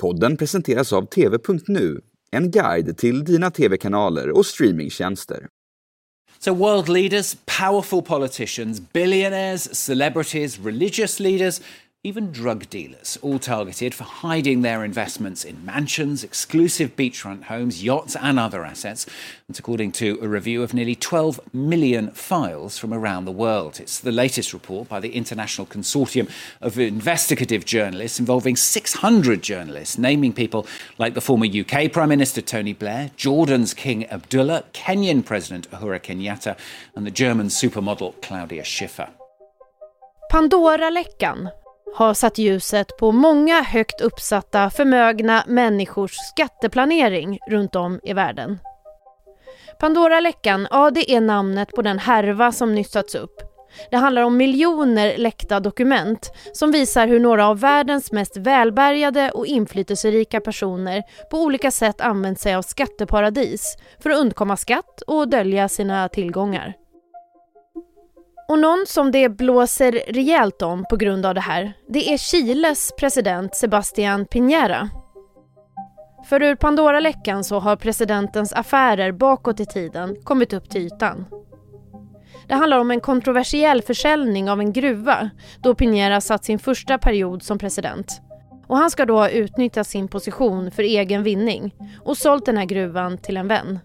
Podden presenteras av TV.nu, en guide till dina tv-kanaler och streamingtjänster. So, world leaders, powerful politicians, billionaires, celebrities, religious leaders, even drug dealers, all targeted for hiding their investments in mansions, exclusive beachfront homes, yachts, and other assets. That's according to a review of nearly 12 million files from around the world. It's the latest report by the International Consortium of Investigative Journalists involving 600 journalists, naming people like the former UK Prime Minister Tony Blair, Jordan's King Abdullah, Kenyan President Uhuru Kenyatta, and the German supermodel Claudia Schiffer. Pandora-läckan har satt ljuset på många högt uppsatta förmögna människors skatteplanering runt om i världen. Pandora-läckan, ja det är namnet på den härva som nystats upp. Det handlar om miljoner läckta dokument som visar hur några av världens mest välbärgade och inflytelserika personer på olika sätt använt sig av skatteparadis för att undkomma skatt och dölja sina tillgångar. Och någon som det blåser rejält om på grund av det här, det är Chiles president Sebastián Piñera. För ur Pandora-läckan så har presidentens affärer bakåt i tiden kommit upp till ytan. Det handlar om en kontroversiell försäljning av en gruva då Piñera satt sin första period som president. Och han ska då ha utnyttjat sin position för egen vinning och sålt den här gruvan till en vän.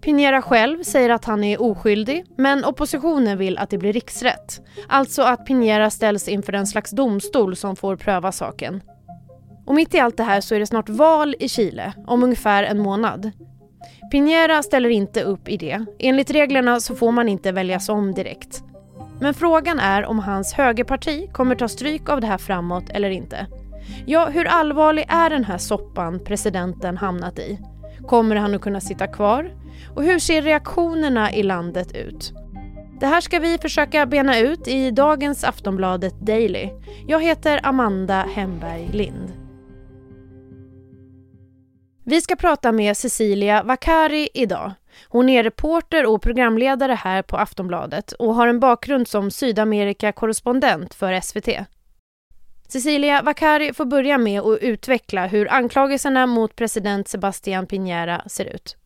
Pinera själv säger att han är oskyldig, men oppositionen vill att det blir riksrätt. Alltså att Pinera ställs inför en slags domstol som får pröva saken. Och mitt i allt det här så är det snart val i Chile, om ungefär en månad. Pinera ställer inte upp i det. Enligt reglerna så får man inte väljas om direkt. Men frågan är om hans högerparti kommer ta stryk av det här framåt eller inte. Ja, hur allvarlig är den här soppan presidenten hamnat i? Kommer han att kunna sitta kvar? Och hur ser reaktionerna i landet ut? Det här ska vi försöka bena ut i dagens Aftonbladet Daily. Jag heter Amanda Hemberg Lind. Vi ska prata med Cecilia Vakari idag. Hon är reporter och programledare här på Aftonbladet och har en bakgrund som Sydamerika-korrespondent för SVT. Cecilia Vakari får börja med att utveckla hur anklagelserna mot president Sebastián Piñera ser ut.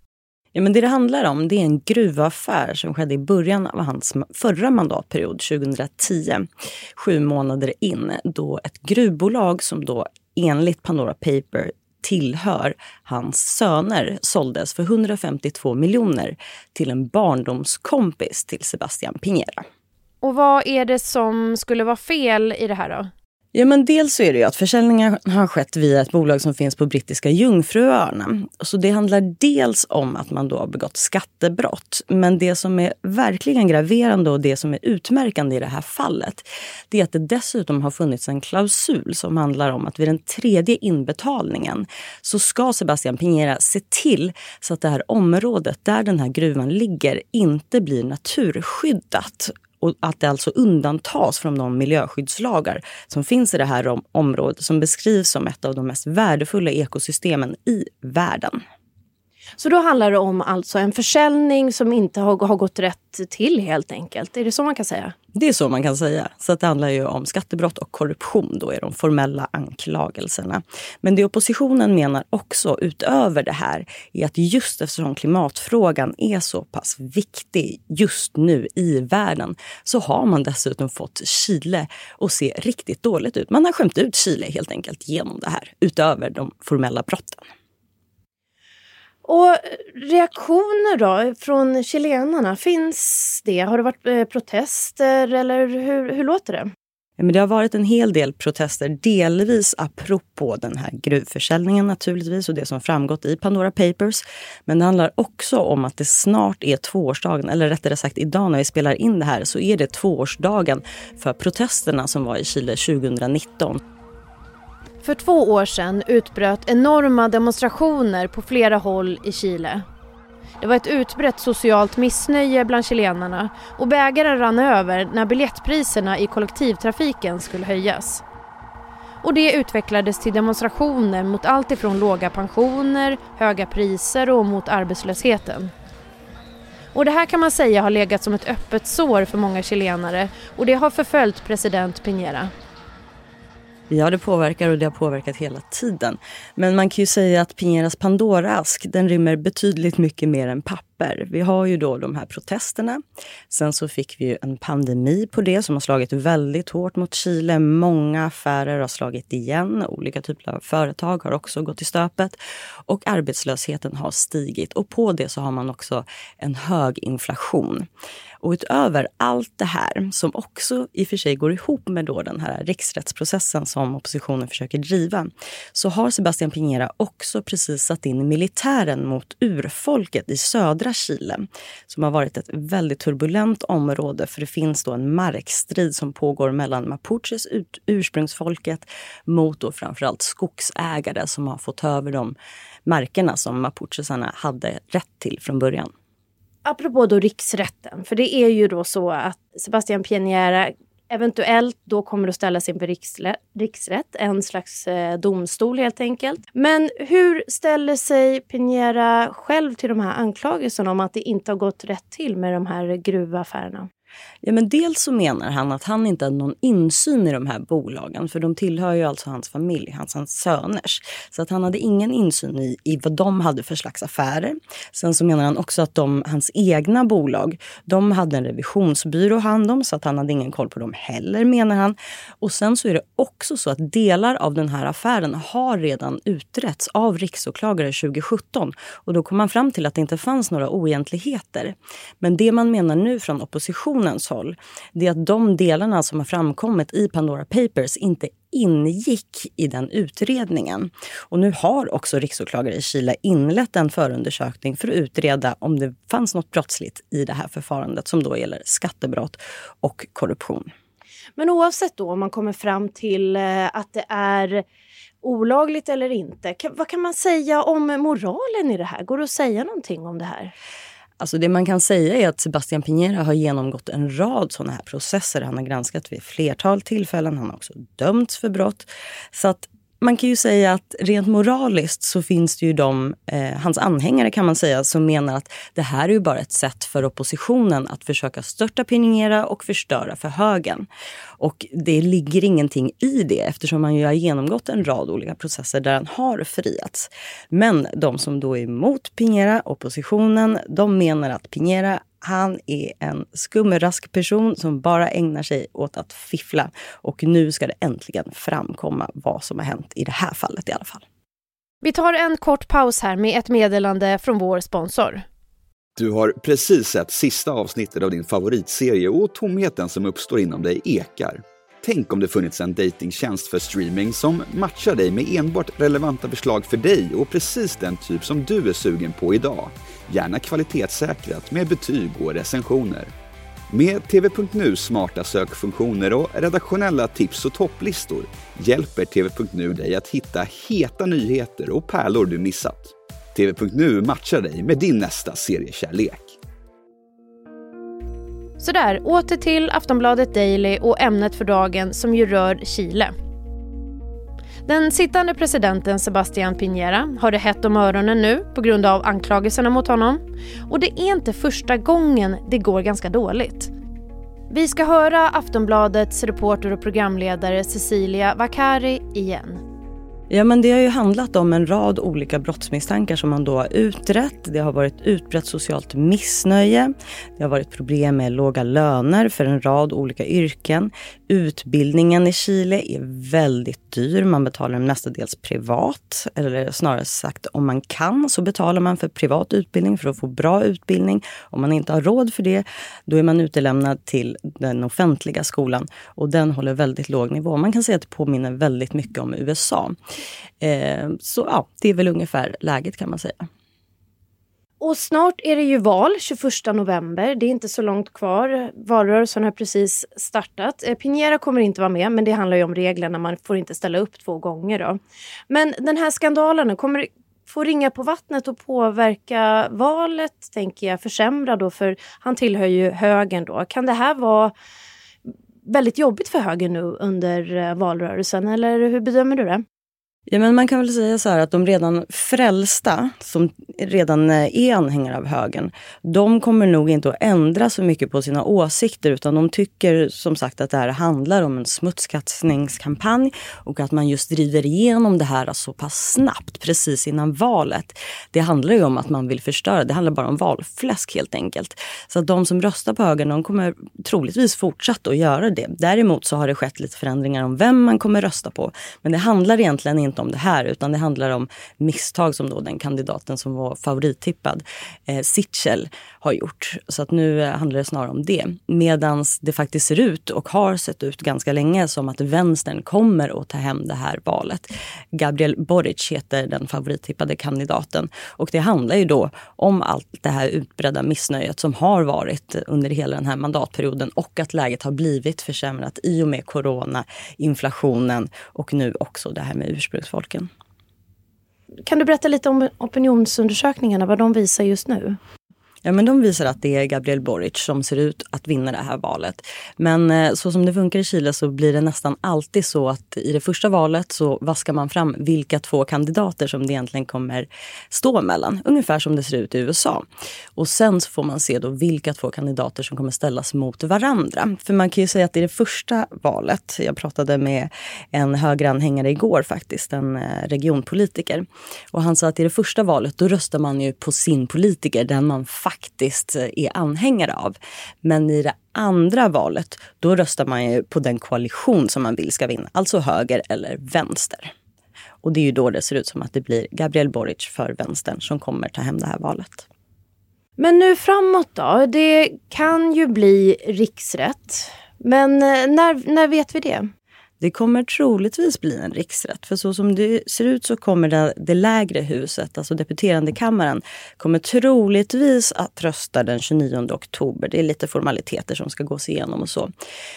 Ja, men det det handlar om det är en gruvaffär som skedde i början av hans förra mandatperiod, 2010. Sju månader in, då ett gruvbolag som då enligt Pandora Paper tillhör hans söner såldes för 152 miljoner till en barndomskompis till Sebastian Piñera. Och vad är det som skulle vara fel i det här då? Ja, men dels så är det ju att försäljningen har skett via ett bolag som finns på brittiska Jungfruöarna. Så det handlar dels om att man då har begått skattebrott. Men det som är verkligen graverande och det som är utmärkande i det här fallet det är att det dessutom har funnits en klausul som handlar om att vid den tredje inbetalningen så ska Sebastian Piñera se till så att det här området där den här gruvan ligger inte blir naturskyddat och att det alltså undantas från de miljöskyddslagar som finns i det här området som beskrivs som ett av de mest värdefulla ekosystemen i världen. Så då handlar det om alltså en försäljning som inte har, har gått rätt till helt enkelt? Är det så man kan säga? Det är så man kan säga. Så det handlar ju om skattebrott och korruption då är de formella anklagelserna. Men det oppositionen menar också utöver det här är att just eftersom klimatfrågan är så pass viktig just nu i världen så har man dessutom fått Chile att se riktigt dåligt ut. Man har skämt ut Chile helt enkelt genom det här utöver de formella brotten. Och reaktioner då från chilenarna, finns det? Har det varit eh, protester eller hur, hur låter det? Men det har varit en hel del protester, delvis apropå den här gruvförsäljningen naturligtvis och det som framgått i Pandora Papers. Men det handlar också om att det snart är tvåårsdagen, eller rättare sagt idag när vi spelar in det här så är det tvåårsdagen för protesterna som var i Chile 2019. För två år sedan utbröt enorma demonstrationer på flera håll i Chile. Det var ett utbrett socialt missnöje bland chilenarna och bägaren rann över när biljettpriserna i kollektivtrafiken skulle höjas. Och det utvecklades till demonstrationer mot allt ifrån låga pensioner, höga priser och mot arbetslösheten. Och det här kan man säga har legat som ett öppet sår för många chilenare och det har förföljt president Piñera. Ja, det påverkar och det har påverkat hela tiden. Men man kan ju säga att Piñeras Pandora-ask, den rymmer betydligt mycket mer än papper. Vi har ju då de här protesterna. Sen så fick vi ju en pandemi på det som har slagit väldigt hårt mot Chile. Många affärer har slagit igen. Olika typer av företag har också gått i stöpet. Och arbetslösheten har stigit. Och på det så har man också en hög inflation. Och utöver allt det här, som också i och för sig går ihop med då den här riksrättsprocessen som oppositionen försöker driva, så har Sebastian Piñera också precis satt in militären mot urfolket i södra Chile, som har varit ett väldigt turbulent område för det finns då en markstrid som pågår mellan mapuches, ursprungsfolket, mot då framförallt skogsägare som har fått över de markerna som mapuchesarna hade rätt till från början. Apropå då riksrätten, för det är ju då så att Sebastian Pieniera eventuellt då kommer att ställas inför riksrätt, en slags eh, domstol helt enkelt. Men hur ställer sig Piñera själv till de här anklagelserna om att det inte har gått rätt till med de här gruvaffärerna? Ja, men dels så menar han att han inte hade någon insyn i de här bolagen för de tillhör ju alltså hans familj, hans, hans söners. Så att han hade ingen insyn i, i vad de hade för slags affärer. Sen så menar han också att de, hans egna bolag, de hade en revisionsbyrå hand om så att han hade ingen koll på dem heller menar han. Och sen så är det också så att delar av den här affären har redan utretts av riksåklagare 2017 och då kom man fram till att det inte fanns några oegentligheter. Men det man menar nu från oppositionen kommissionens håll det är att de delarna som har framkommit i Pandora Papers inte ingick i den utredningen. Och nu har också riksåklagare i Chile inlett en förundersökning för att utreda om det fanns något brottsligt i det här förfarandet som då gäller skattebrott och korruption. Men oavsett då om man kommer fram till eh, att det är olagligt eller inte, vad kan man säga om moralen i det här? Går det att säga någonting om det här? Alltså det man kan säga är att Sebastian Piñera har genomgått en rad sådana här processer. Han har granskat vid flertal tillfällen. Han har också dömts för brott. Så att man kan ju säga att rent moraliskt så finns det ju de, eh, hans anhängare kan man säga, som menar att det här är ju bara ett sätt för oppositionen att försöka störta Piñera och förstöra för högern. Och det ligger ingenting i det eftersom han ju har genomgått en rad olika processer där han har friats. Men de som då är emot Piñera, oppositionen, de menar att Piñera han är en skumrask person som bara ägnar sig åt att fiffla. Och nu ska det äntligen framkomma vad som har hänt i det här fallet i alla fall. Vi tar en kort paus här med ett meddelande från vår sponsor. Du har precis sett sista avsnittet av din favoritserie och tomheten som uppstår inom dig ekar. Tänk om det funnits en datingtjänst för streaming som matchar dig med enbart relevanta förslag för dig och precis den typ som du är sugen på idag. Gärna kvalitetssäkrat med betyg och recensioner. Med TV.nu smarta sökfunktioner och redaktionella tips och topplistor hjälper TV.nu dig att hitta heta nyheter och pärlor du missat. TV.nu matchar dig med din nästa seriekärlek. Sådär, åter till Aftonbladet Daily och ämnet för dagen som ju rör Chile. Den sittande presidenten Sebastián Piñera har det hett om öronen nu på grund av anklagelserna mot honom. Och det är inte första gången det går ganska dåligt. Vi ska höra Aftonbladets reporter och programledare Cecilia Vakari igen. Ja, men det har ju handlat om en rad olika brottsmisstankar som man då har utrett. Det har varit utbrett socialt missnöje. Det har varit problem med låga löner för en rad olika yrken. Utbildningen i Chile är väldigt dyr. Man betalar den mestadels privat. Eller snarare sagt, om man kan så betalar man för privat utbildning för att få bra utbildning. Om man inte har råd för det, då är man utelämnad till den offentliga skolan. Och den håller väldigt låg nivå. Man kan säga att det påminner väldigt mycket om USA. Eh, så ja, det är väl ungefär läget kan man säga. Och snart är det ju val, 21 november. Det är inte så långt kvar. Valrörelsen har precis startat. Eh, Pinera kommer inte vara med, men det handlar ju om reglerna. Man får inte ställa upp två gånger. Då. Men den här skandalen kommer få ringa på vattnet och påverka valet, tänker jag. Försämra då, för han tillhör ju högern då. Kan det här vara väldigt jobbigt för högern nu under eh, valrörelsen, eller hur bedömer du det? Ja, men man kan väl säga så här att de redan frälsta, som redan eh, är anhängare av högern, de kommer nog inte att ändra så mycket på sina åsikter utan de tycker som sagt att det här handlar om en smutskastningskampanj och att man just driver igenom det här så pass snabbt precis innan valet. Det handlar ju om att man vill förstöra, det handlar bara om valfläsk helt enkelt. Så att de som röstar på högern, de kommer troligtvis fortsätta att göra det. Däremot så har det skett lite förändringar om vem man kommer rösta på. Men det handlar egentligen inte om det här utan det handlar om misstag som då den kandidaten som var favorittippad, eh, Sitchel, har gjort. Så att nu eh, handlar det snarare om det. Medan det faktiskt ser ut och har sett ut ganska länge som att vänstern kommer att ta hem det här valet. Gabriel Boric heter den favorittippade kandidaten och det handlar ju då om allt det här utbredda missnöjet som har varit under hela den här mandatperioden och att läget har blivit försämrat i och med corona, inflationen och nu också det här med ursprungsfolken. Kan du berätta lite om opinionsundersökningarna, vad de visar just nu? Ja, men de visar att det är Gabriel Boric som ser ut att vinna det här valet. Men eh, så som det funkar i Chile så blir det nästan alltid så att i det första valet så vaskar man fram vilka två kandidater som det egentligen kommer stå mellan. Ungefär som det ser ut i USA. Och sen så får man se då vilka två kandidater som kommer ställas mot varandra. För man kan ju säga att i det första valet, jag pratade med en högeranhängare igår faktiskt, en eh, regionpolitiker. Och han sa att i det första valet då röstar man ju på sin politiker, den man faktiskt faktiskt eh, är anhängare av. Men i det andra valet, då röstar man ju på den koalition som man vill ska vinna. Alltså höger eller vänster. Och det är ju då det ser ut som att det blir Gabriel Boric för vänstern som kommer ta hem det här valet. Men nu framåt då? Det kan ju bli riksrätt. Men eh, när, när vet vi det? Det kommer troligtvis bli en riksrätt. För så som det ser ut så kommer det, det lägre huset, alltså deputerandekammaren, kommer troligtvis att rösta den 29 oktober. Det är lite formaliteter som ska gås igenom och så.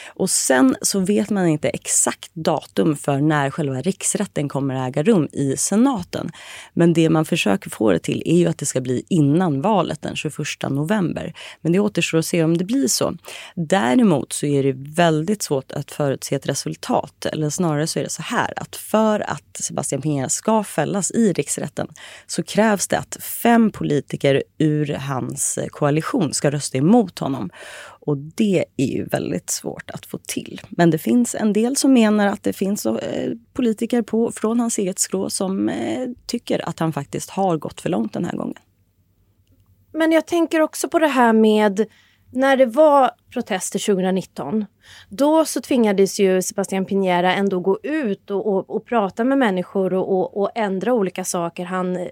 Och sen så vet man inte exakt datum för när själva riksrätten kommer äga rum i senaten. Men det man försöker få det till är ju att det ska bli innan valet den 21 november. Men det återstår att se om det blir så. Däremot så är det väldigt svårt att förutse ett resultat brott. Eller snarare så är det så här att för att Sebastian Piñera ska fällas i riksrätten så krävs det att fem politiker ur hans koalition ska rösta emot honom. Och det är ju väldigt svårt att få till. Men det finns en del som menar att det finns eh, politiker på, från hans eget skrå som eh, tycker att han faktiskt har gått för långt den här gången. Men jag tänker också på det här med när det var protester 2019, då så tvingades ju Sebastian Piñera ändå gå ut och, och, och prata med människor och, och, ändra olika saker. Han eh,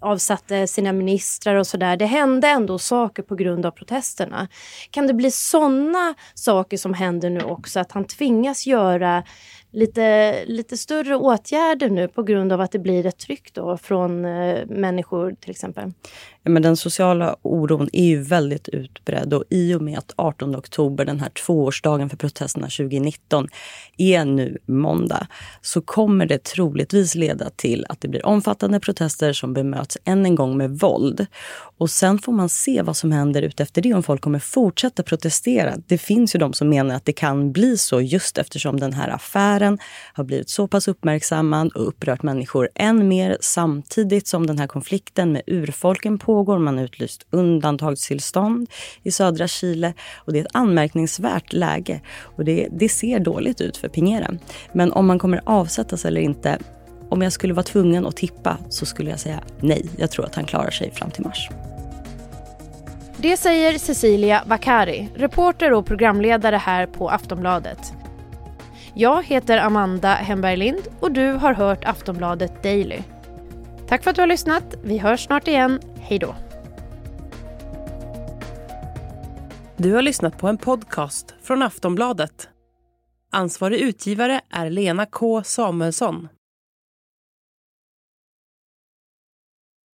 avsatte sina ministrar och sådär. Det hände ändå saker på grund av protesterna. Kan det bli sådana saker som händer nu också, att han tvingas göra lite, lite större åtgärder nu på grund av att det blir ett tryck då från eh, människor till exempel? Ja, men den sociala oron är ju väldigt utbredd och i och med att 18 oktober, den här tvåårsdagen för protesterna 2019, är nu måndag så kommer det troligtvis leda till att det blir omfattande protester som bemöts än en gång med våld. Och sen får man se vad som händer utefter det, om folk kommer fortsätta protestera. Det finns ju de som menar att det kan bli så just eftersom den här affären har blivit så pass uppmärksammad och upprört människor än mer samtidigt som den här konflikten med urfolken pågår. Man har utlyst undantagstillstånd i södra Chile och det är ett anmärkningsvärt läge och det, det ser dåligt ut för Pinera. Men om man kommer avsättas eller inte om jag skulle vara tvungen att tippa så skulle jag säga nej. Jag tror att han klarar sig fram till mars. Det säger Cecilia Vakari, reporter och programledare här på Aftonbladet. Jag heter Amanda Hemberg Lind och du har hört Aftonbladet Daily. Tack för att du har lyssnat. Vi hörs snart igen. Hej då. Du har lyssnat på en podcast från Aftonbladet. Ansvarig utgivare är Lena K Samuelsson.